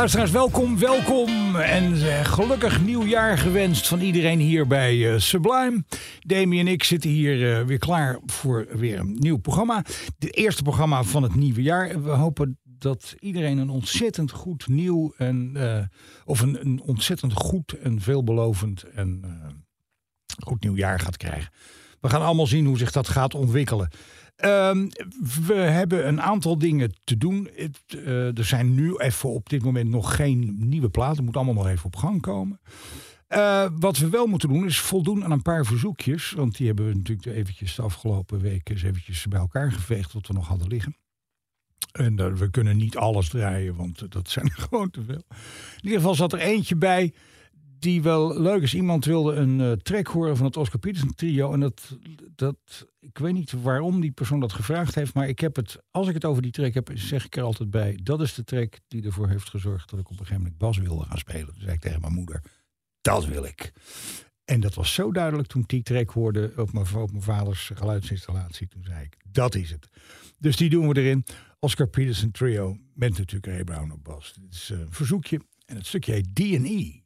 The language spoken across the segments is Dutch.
Luisteraars, welkom, welkom en eh, gelukkig nieuwjaar gewenst van iedereen hier bij eh, Sublime. Demi en ik zitten hier eh, weer klaar voor weer een nieuw programma. Het eerste programma van het nieuwe jaar. We hopen dat iedereen een ontzettend goed nieuw en of een, een ontzettend goed en veelbelovend en eh, goed nieuwjaar gaat krijgen. We gaan allemaal zien hoe zich dat gaat ontwikkelen. Ehm, we hebben een aantal dingen te doen. Eh, er zijn nu even op dit moment nog geen nieuwe platen. Moet allemaal nog even op gang komen. Eh, wat we wel moeten doen is voldoen aan een paar verzoekjes. Want die hebben we natuurlijk eventjes de afgelopen weken eens eventjes bij elkaar geveegd. Wat we nog hadden liggen. En eh, we kunnen niet alles draaien, want dat zijn er gewoon te veel. In ieder geval zat er eentje bij die wel leuk is. Iemand wilde een eh, track horen van het Oscar Peterson trio. En dat, dat, ik weet niet waarom die persoon dat gevraagd heeft. Maar ik heb het, als ik het over die track heb, zeg ik er altijd bij. Dat is de track die ervoor heeft gezorgd dat ik op een gegeven moment bas wilde gaan spelen. Toen zei ik tegen mijn moeder, dat wil ik. En dat was zo duidelijk toen ik die track hoorde op mijn, op mijn vaders geluidsinstallatie. Toen zei ik, dat is het. Dus die doen we erin. Oscar Peterson Trio met natuurlijk Ray Brown op bas. Dit is een verzoekje en het stukje heet D&E.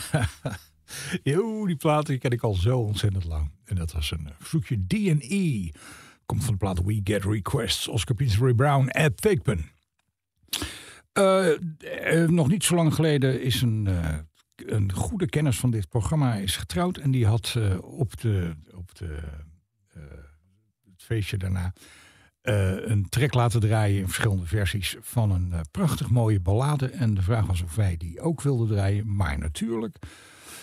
Jo, die plaat ken ik al zo ontzettend lang. En dat was een verzoekje D&E. Komt van de plaat We Get Requests. Oscar Pinsbury Brown, Ed Thigpen. Uh, uh, nog niet zo lang geleden is een, een goede kennis van dit programma is getrouwd. En die had op, de, op de, het feestje daarna een track laten draaien in verschillende versies van een prachtig mooie ballade. En de vraag was of wij die ook wilden draaien. Maar natuurlijk.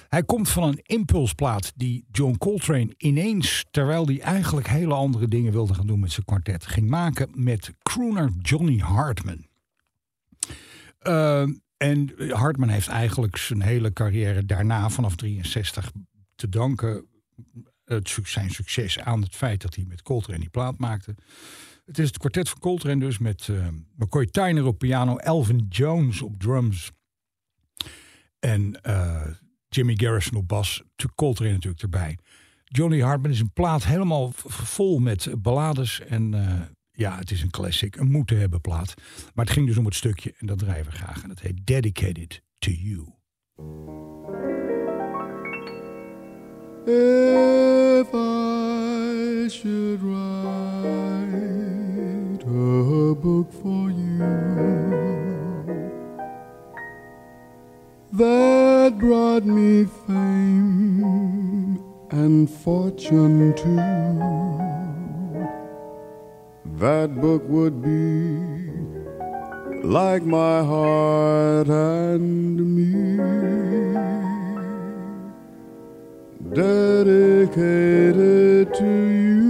Hij komt van een impulsplaat die John Coltrane ineens, terwijl hij eigenlijk hele andere dingen wilde gaan doen met zijn kwartet, ging maken met crooner Johnny Hartman. Uh, en Hartman heeft eigenlijk zijn hele carrière daarna, vanaf 63, te danken het, zijn succes aan het feit dat hij met Coltrane die plaat maakte. Het is het kwartet van Coltrane dus met uh, McCoy Tyner op piano, Elvin Jones op drums en uh, Jimmy Garrison op bas, Coltrane natuurlijk erbij. Johnny Hartman is een plaat helemaal vol met ballades en uh, ja, het is een classic, een moeten hebben plaat. Maar het ging dus om het stukje en dat draaien we graag. En dat heet Dedicated to You. If I should a book for you. That brought me fame and fortune too. That book would be like my heart and me, dedicated to you.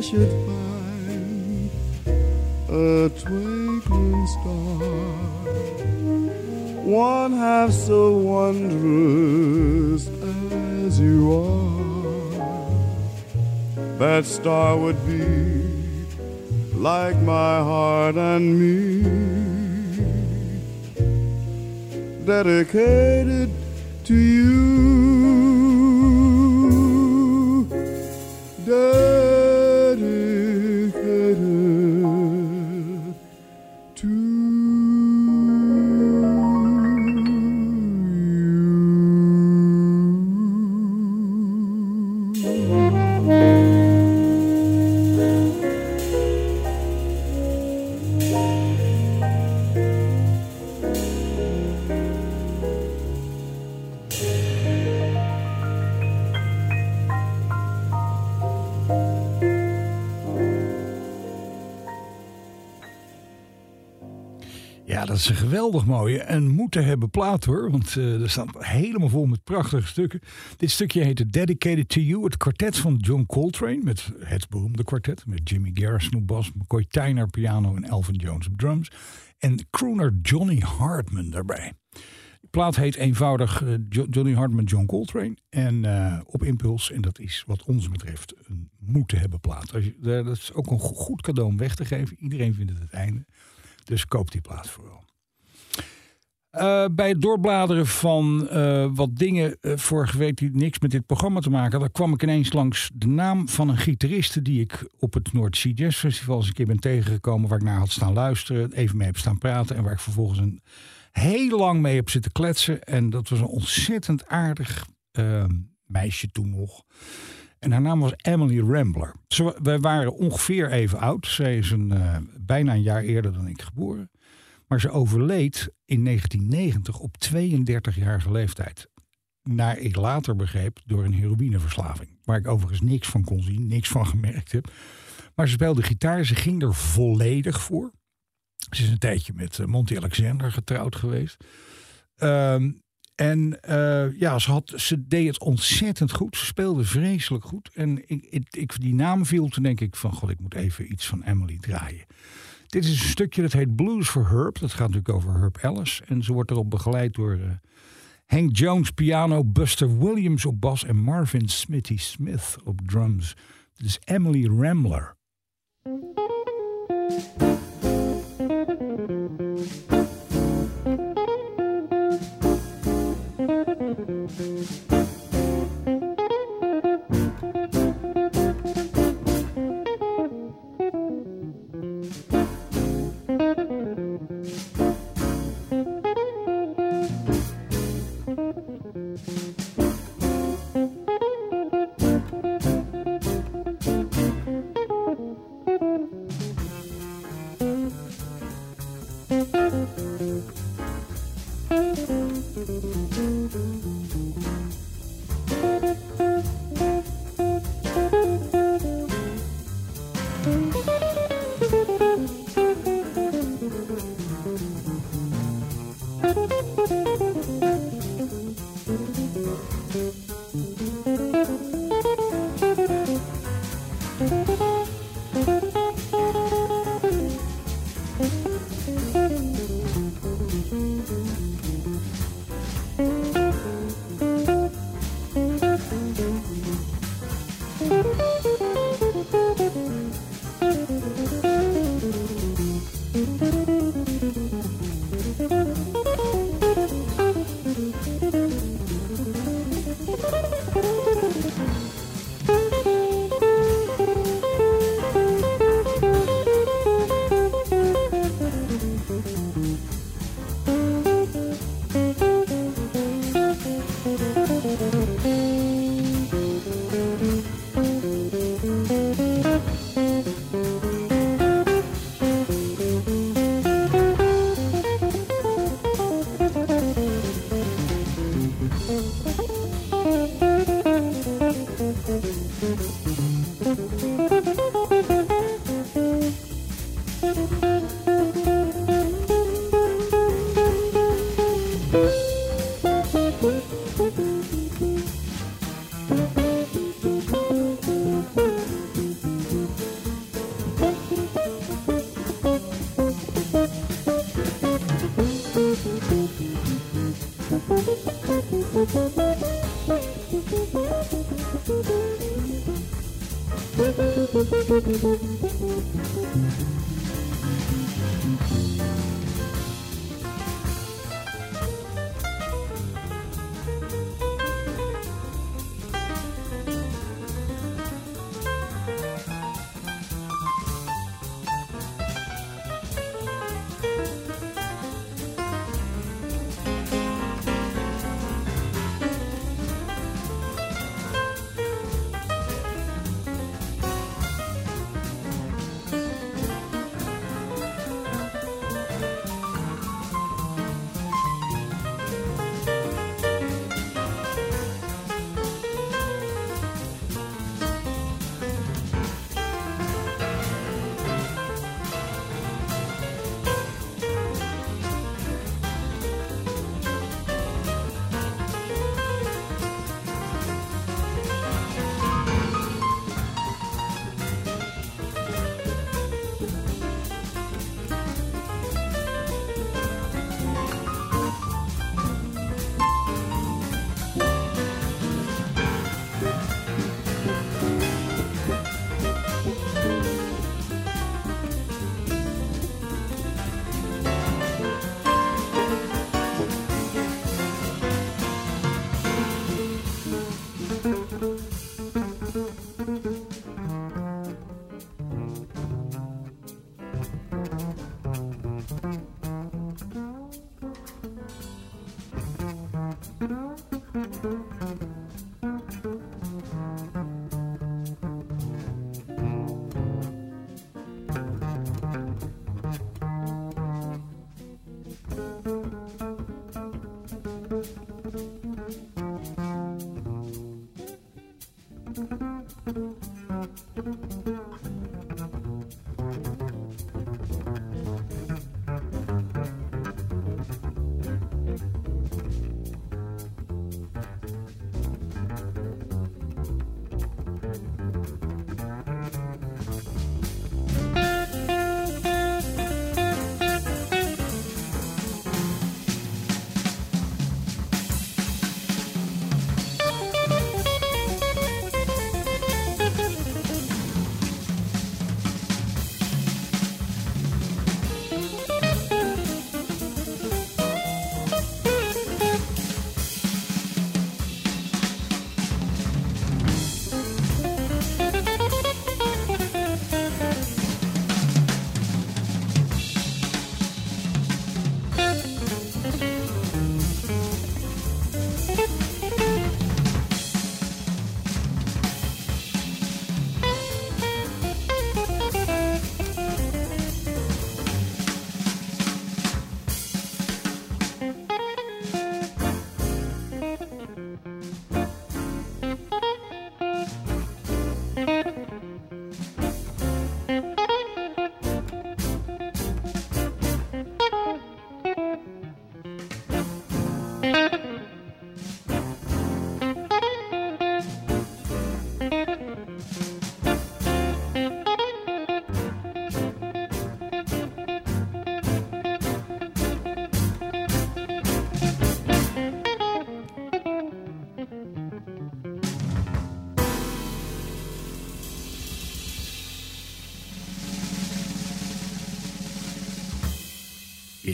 I should find a twinkling star, one half so wondrous as you are, that star would be like my heart and me. Dedicated to you. Mooie en moeten hebben plaat hoor. Want eh, er staat helemaal vol met prachtige stukken. Dit stukje heette Dedicated to You. Het kwartet van John Coltrane. Met het beroemde kwartet. Met Jimmy Garrison op bas. McCoy Tyner piano en Elvin Jones op drums. En crooner Johnny Hartman daarbij. De plaat heet eenvoudig eh, Jo- Johnny Hartman John Coltrane. En eh, op impuls. En dat is wat ons betreft een moeten hebben plaat. Als je, dat is ook een go- goed cadeau om weg te geven. Iedereen vindt het het einde. Dus koop die plaat vooral. Eh, bij het doorbladeren van eh, wat dingen eh, vorige week die niks met dit programma te maken hadden, kwam ik ineens langs de naam van een gitariste die ik op het Noord Sea Jazz Festival eens een keer ben tegengekomen, waar ik naar had staan luisteren, even mee heb staan praten en waar ik vervolgens een heel lang mee heb zitten kletsen. En dat was een ontzettend aardig meisje toen nog. En haar naam was Emily Rambler. Ze, wij waren ongeveer even oud. Zij is een, bijna een jaar eerder dan ik geboren. Maar ze overleed in 1990 op 32-jarige leeftijd. Naar ik later begreep door een heroïneverslaving. Waar ik overigens niks van kon zien, niks van gemerkt heb. Maar ze speelde gitaar, ze ging er volledig voor. Ze is een tijdje met eh, Monty Alexander getrouwd geweest. Ehm, en eh, ja, ze, had, ze deed het ontzettend goed. Ze speelde vreselijk goed. En ik, ik, ik, die naam viel, toen denk ik van... God, ik moet even iets van Emily draaien. Dit is een stukje dat heet Blues for Herb. Dat gaat natuurlijk over Herb Ellis. En ze wordt erop begeleid door eh, Hank Jones piano... Buster Williams op bas en Marvin Smithy Smith op drums. Dit is Emily Rambler.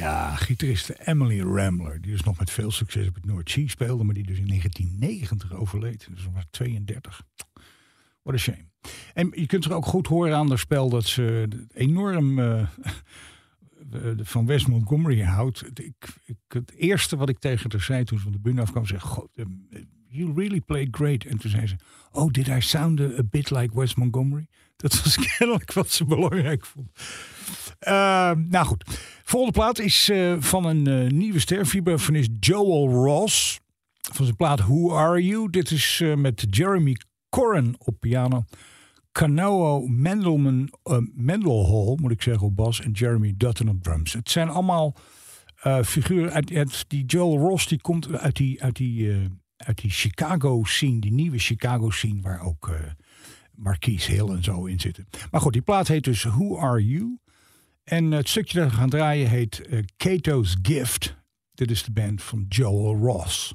Ja, gitariste Emily Rambler. Die dus nog met veel succes op het North Sea speelde. Maar die dus in 1990 overleed. Dus was 32. What a shame. En je kunt er ook goed horen aan haar spel dat ze enorm uh, van Wes Montgomery houdt. Ik, het eerste wat ik tegen haar zei toen ze van de bühne afkwam, zei: God, um, you really played great. En toen zei ze: Oh, did I sound a, bit like Wes Montgomery? Dat was kennelijk wat ze belangrijk vond. Uh, nou goed. Volgende plaat is uh, van een uh, nieuwe ster. Vibrafonist Joel Ross. Van zijn plaat Who Are You? Dit is uh, met Jeremy Corrin op piano. Canoa Mendelman, Mendelhall, moet ik zeggen, op bas. En Jeremy Dutton op drums. Het zijn allemaal figuren uit, uit, die Joel Ross. Die komt uit die, uit die, uit die Chicago scene. Die nieuwe Chicago scene. Waar ook Marquise Hill en zo in zitten. Maar goed, die plaat heet dus Who Are You? En het stukje dat we gaan draaien heet uh, Cato's Gift. Dit is de band van Joel Ross.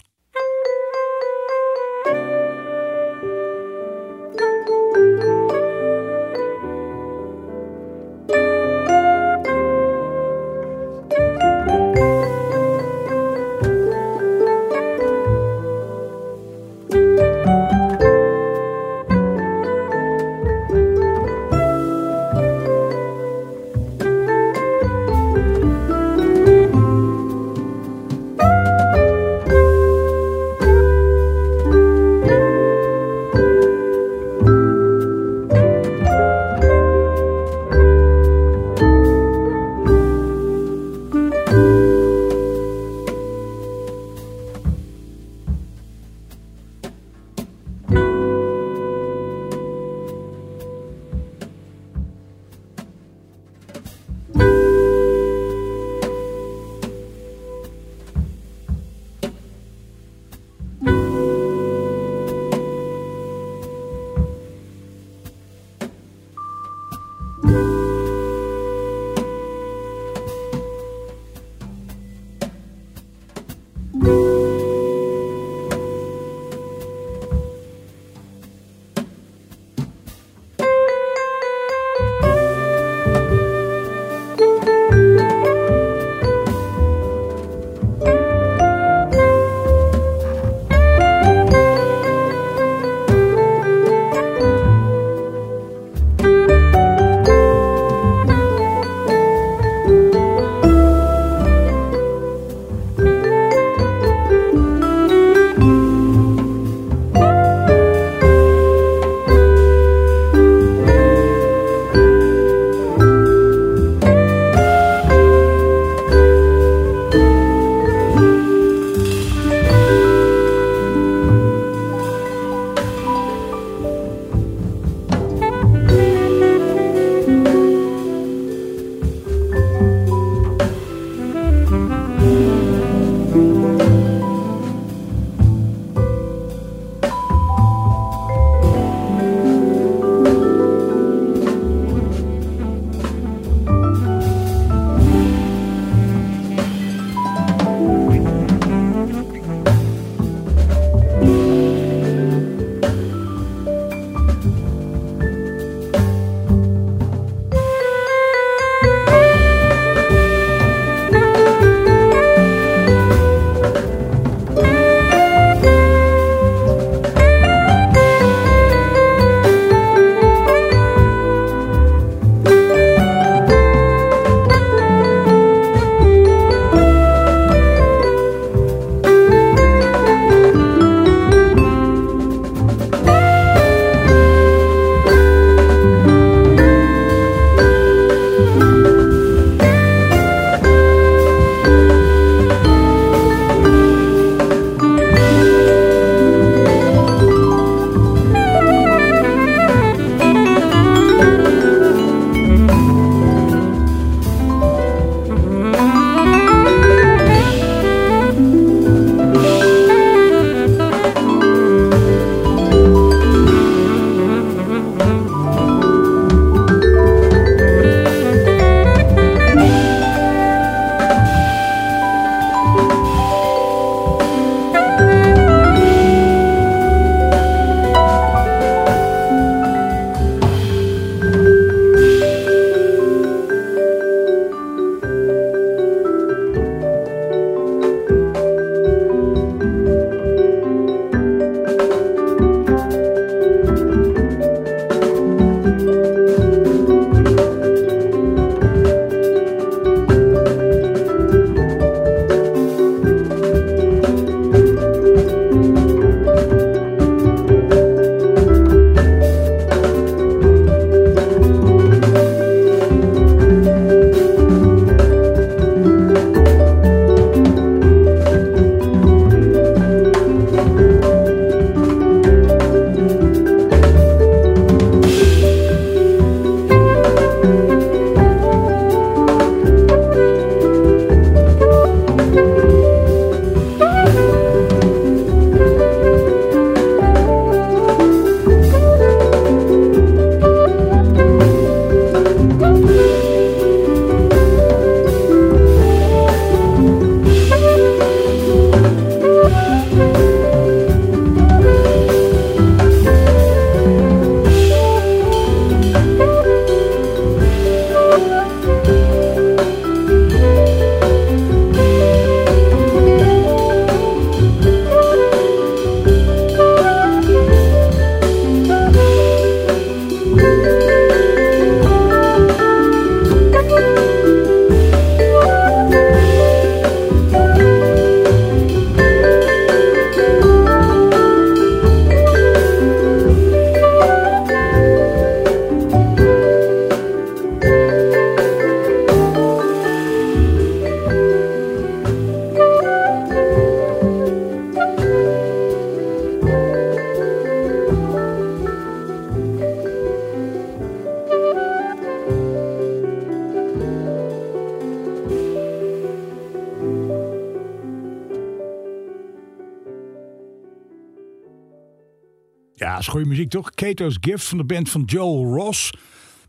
Kato's Gift van de band van Joel Ross.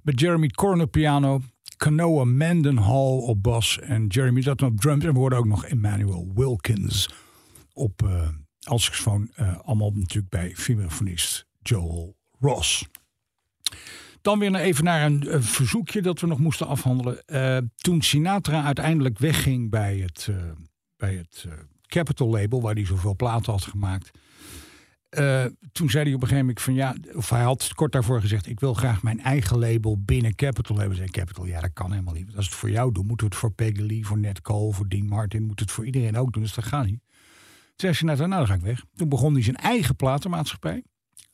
Met Jeremy Corn op piano. Canoa Mendenhall op bas. En Jeremy Dutton op drums. En we hoorden ook nog Emmanuel Wilkins op uh, als. Uh, allemaal natuurlijk bij vibrafonist Joel Ross. Dan weer even naar een, verzoekje dat we nog moesten afhandelen. Uh, toen Sinatra uiteindelijk wegging bij het, uh, bij het Capitol label, waar hij zoveel platen had gemaakt. Toen zei hij op een gegeven moment van ja, of hij had kort daarvoor gezegd: Ik wil graag mijn eigen label binnen Capitol hebben. Zei Capitol, ja, dat kan helemaal niet. Als het voor jou doet, moeten we het voor Peggy Lee, voor Ned Cole, voor Dean Martin, moet het voor iedereen ook doen. Dus dat gaat niet. Toen zei Sinatra, nou dan ga ik weg. Toen begon hij zijn eigen platenmaatschappij.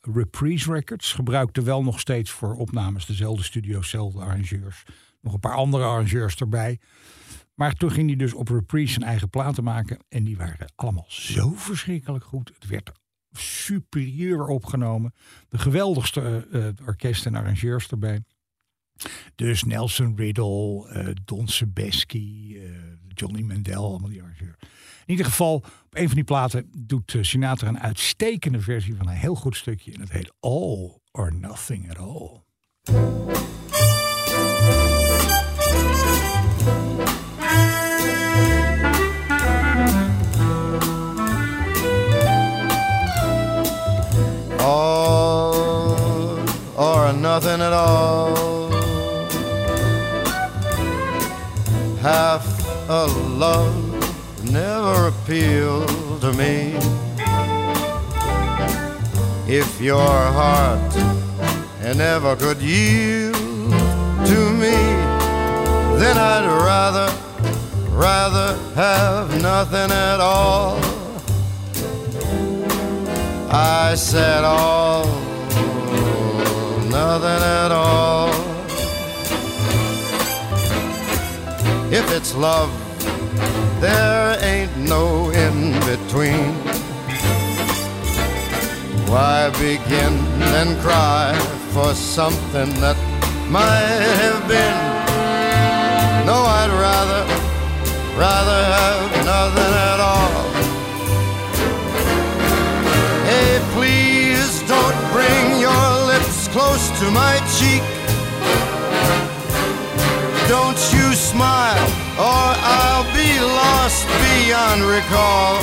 Reprise Records. Gebruikte wel nog steeds voor opnames dezelfde studio's, dezelfde arrangeurs. Nog een paar andere arrangeurs erbij. Maar toen ging hij dus op Reprise zijn eigen platen maken. En die waren allemaal zo verschrikkelijk goed. Het werd superieur opgenomen. De geweldigste uh, orkesten en arrangeurs erbij. Dus Nelson Riddle, uh, Don Sebesky, Johnny Mandel, allemaal die arrangeurs. In ieder geval, op een van die platen doet Sinatra een uitstekende versie van een heel goed stukje. En het heet All or Nothing at. All nothing at all. Half a love never appealed to me. If your heart never could yield to me, then I'd rather, rather have nothing at all. I said all, nothing at all. If it's love there ain't no in between. Why begin and cry for something that might have been? No, I'd rather, rather have nothing at all. Close to my cheek. Don't you smile, or I'll be lost beyond recall.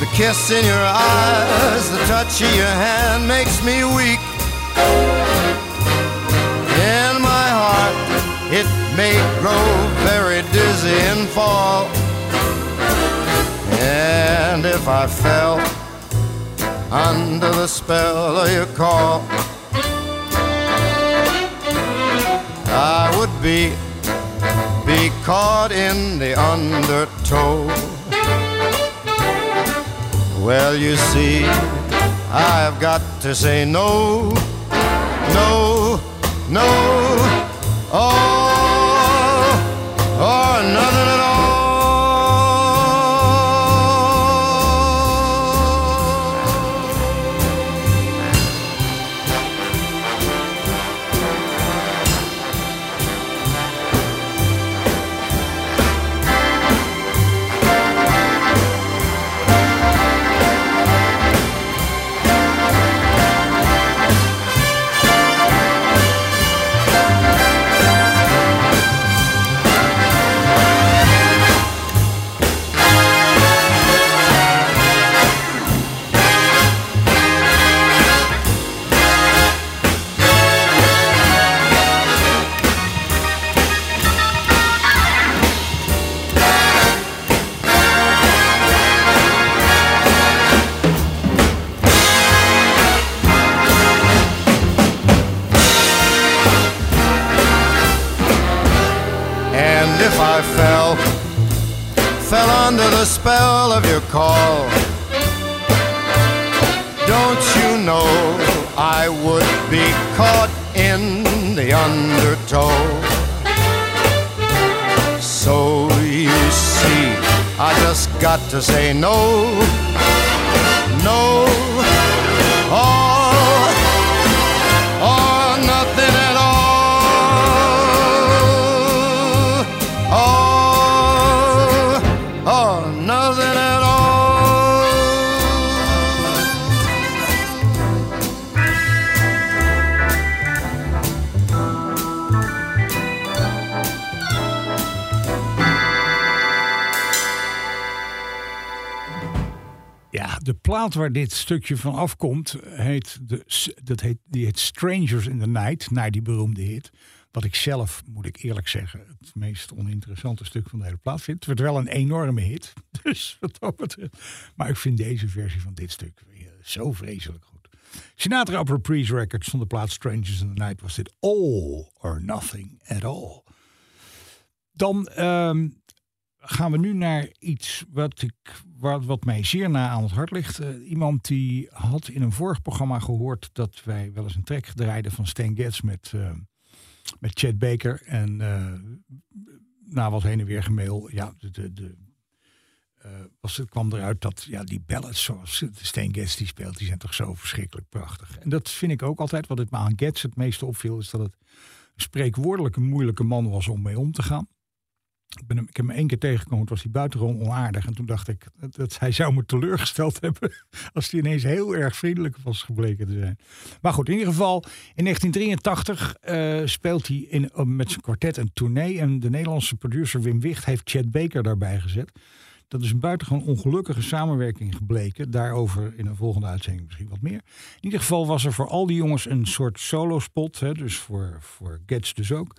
The kiss in your eyes, the touch of your hand makes me weak. In my heart, it may grow very dizzy and fall. And if I fell under the spell of your call, I would be be caught in the undertow. Well, you see, I've got to say no, no, no, oh, oh or nothing at all. The spell of your call, don't you know I would be caught in the undertow? So you see, I just got to say no, no, all waar dit stukje van afkomt, heet de, dat heet, die heet Strangers in the Night, naar die beroemde hit. Wat ik zelf, moet ik eerlijk zeggen, het meest oninteressante stuk van de hele plaat vind. Het werd wel een enorme hit. Dus wat dat betreft. Maar ik vind deze versie van dit stuk zo vreselijk goed. Sinatra op Reprise Records van de plaat Strangers in the Night was dit All or Nothing at All. Dan ehm, gaan we nu naar iets wat, ik, wat, wat mij zeer na aan het hart ligt. Uh, iemand die had in een vorig programma gehoord dat wij wel eens een track draaiden van Stan Getz met, uh, met Chad Baker. En uh, na wat heen en weer gemail, ja, de, de, was, het kwam eruit dat ja, die ballads zoals Stan Getz die speelt, die zijn toch zo verschrikkelijk prachtig. En dat vind ik ook altijd. Wat het me aan Getz het meeste opviel, is dat het spreekwoordelijk een moeilijke man was om mee om te gaan. Ik, ben hem, heb hem één keer tegengekomen, was hij buitengewoon onaardig. En toen dacht ik dat, hij zou me teleurgesteld hebben als hij ineens heel erg vriendelijk was gebleken te zijn. Maar goed, in ieder geval, in 1983 uh, speelt hij in, met zijn kwartet een tournee. En de Nederlandse producer Wim Wicht heeft Chad Baker daarbij gezet. Dat is een buitengewoon ongelukkige samenwerking gebleken. Daarover in een volgende uitzending misschien wat meer. In ieder geval was er voor al die jongens een soort solo spot. Hè, dus voor, voor Gets dus ook.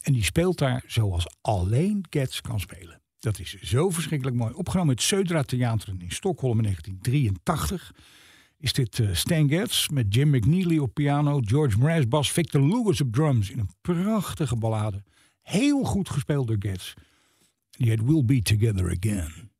En die speelt daar zoals alleen Gets kan spelen. Dat is zo verschrikkelijk mooi. Opgenomen het Södra Theater in Stockholm in 1983 is dit uh, Stan Getz met Jim McNeely op piano, George Mraz bas, Victor Lucas op drums in een prachtige ballade. Heel goed gespeeld door Getz. Die heet We'll Be Together Again.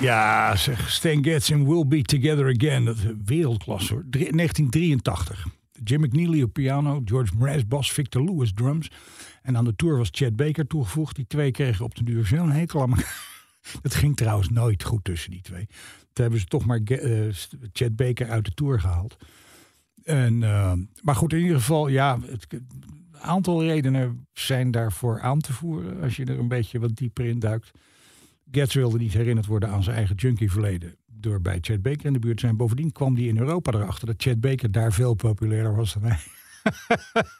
Ja, zeg, Stan Getz en We'll Be Together Again. Dat wereldklasse hoor. Drie- 1983. Jim McNeely op piano, George Mraz bas, Victor Lewis drums. En aan de tour was Chad Baker toegevoegd. Die twee kregen op de duur zo'n hekel aan. Dat ging trouwens nooit goed tussen die twee. Toen hebben ze toch maar eh, Chad Baker uit de tour gehaald. En, eh, maar goed, in ieder geval, ja, het, aantal redenen zijn daarvoor aan te voeren. Als je er een beetje wat dieper in duikt. Getz wilde niet herinnerd worden aan zijn eigen junkie verleden. Door bij Chad Baker in de buurt te zijn. Bovendien kwam hij in Europa erachter dat Chad Baker daar veel populairder was dan hij.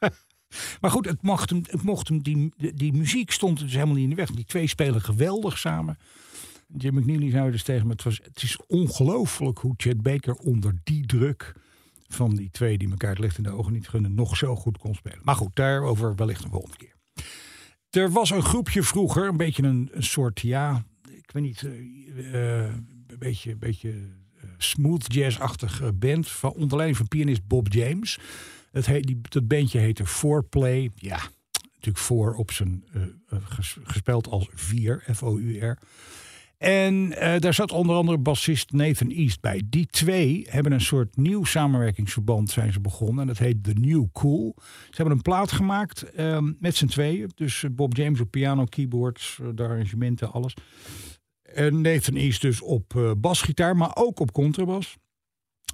maar goed, het mocht hem, het mocht hem die, die, die muziek stond dus helemaal niet in de weg. Die twee spelen geweldig samen. Jim McNeely zei dus tegen me, het, was, het is ongelooflijk hoe Chad Baker onder die druk van die twee die elkaar het licht in de ogen niet gunnen, nog zo goed kon spelen. Maar goed, daarover wellicht een volgende keer. Er was een groepje vroeger, een beetje een, een soort, ja, ik weet niet, eh, eh, een beetje, een beetje eh, smooth jazz-achtig eh, band, van, onder van pianist Bob James. Het heet, die, dat bandje heette Fourplay. Ja, natuurlijk voor op zijn, ges- gespeld als vier, F-O-U-R. En daar zat onder andere bassist Nathan East bij. Die twee hebben een soort nieuw samenwerkingsverband zijn ze begonnen. En dat heet The New Cool. Ze hebben een plaat gemaakt ehm, met z'n tweeën. Dus Bob James op piano, keyboards, de arrangementen, alles. En Nathan East dus op eh, basgitaar, maar ook op contrabas.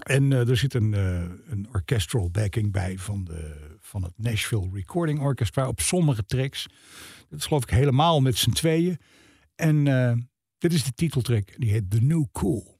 En eh, er zit een, eh, een orchestral backing bij van, de, van het Nashville Recording Orchestra op sommige tracks. Dat is geloof ik helemaal met z'n tweeën. En dit is de titeltrack, die heet The New Cool.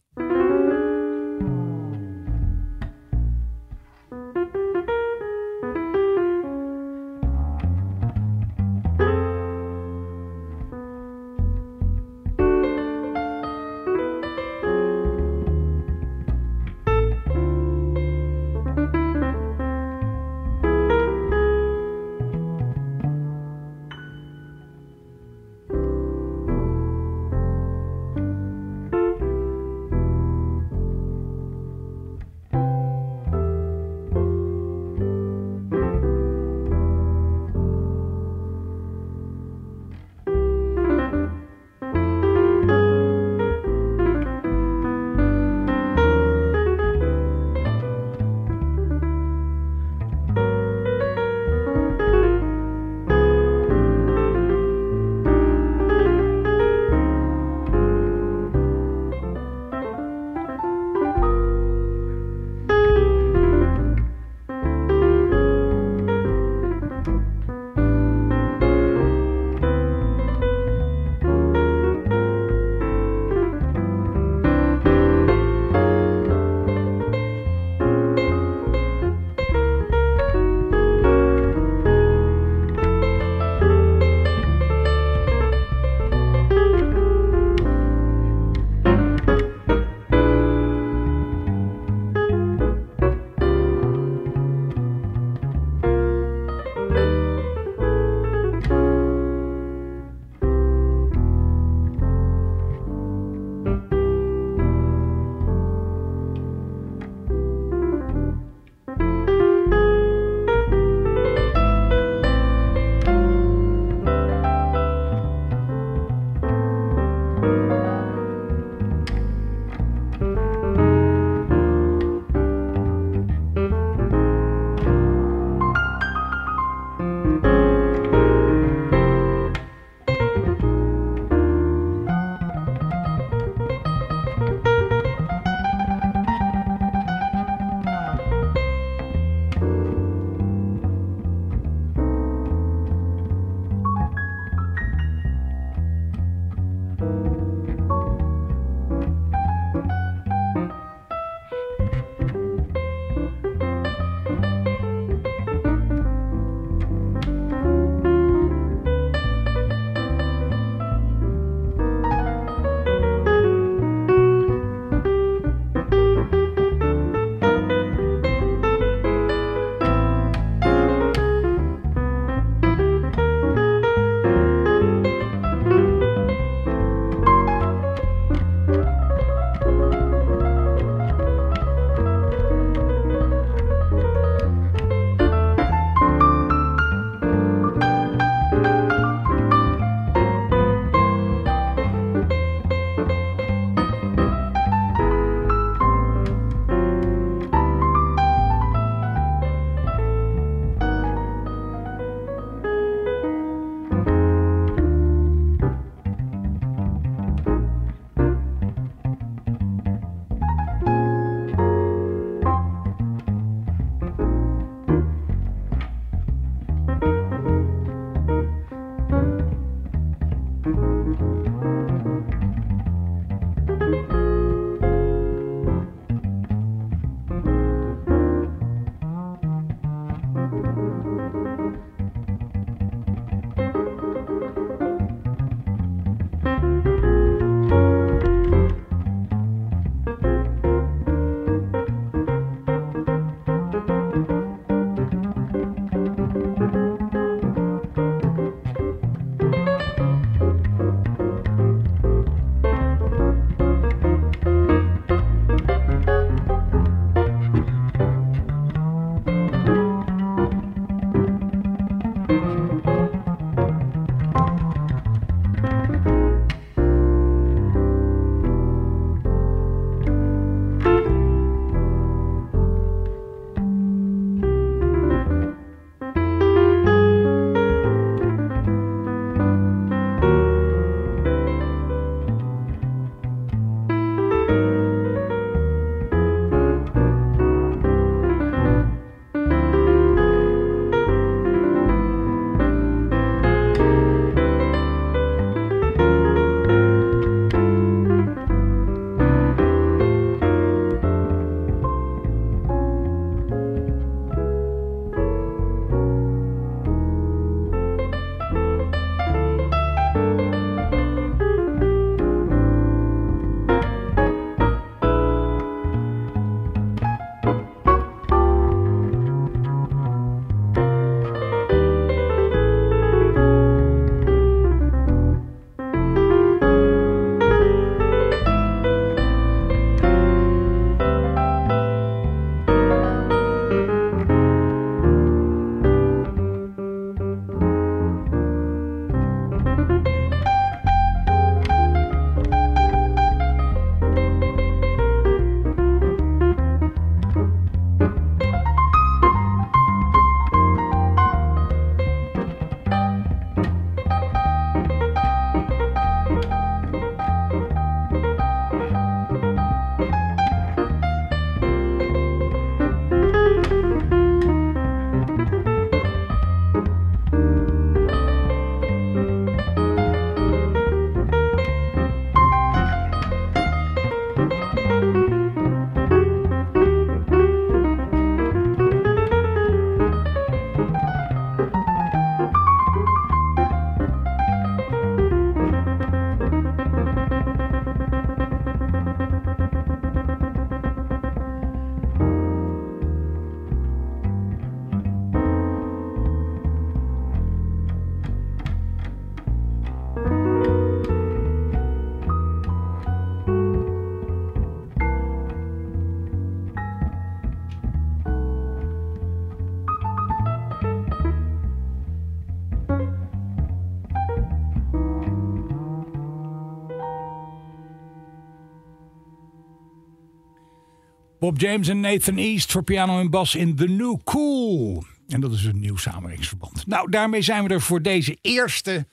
James en Nathan East voor piano en bas in The New Cool. En dat is een nieuw samenwerkingsverband. Nou, daarmee zijn we er voor deze eerste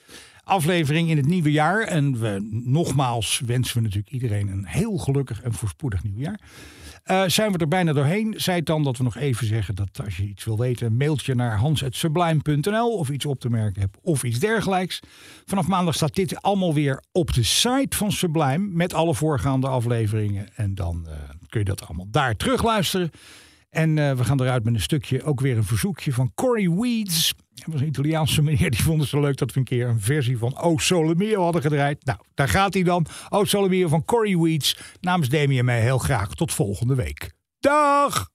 aflevering in het nieuwe jaar. En we, nogmaals wensen we natuurlijk iedereen een heel gelukkig en voorspoedig nieuwjaar. Uh, zijn we er bijna doorheen? Zij dan dat we nog even zeggen dat als je iets wil weten, mailtje naar hans.sublime.nl of iets op te merken hebt of iets dergelijks. Vanaf maandag staat dit allemaal weer op de site van Sublime met alle voorgaande afleveringen. En dan uh, kun je dat allemaal daar terugluisteren. En uh, we gaan eruit met een stukje, ook weer een verzoekje van Corey Weeds. Dat was een Italiaanse meneer, die vond het zo leuk dat we een keer een versie van O Sole Mio hadden gedraaid. Nou, daar gaat hij dan. O Sole Mio van Corey Weeds. Namens Demi en mij heel graag tot volgende week. Dag!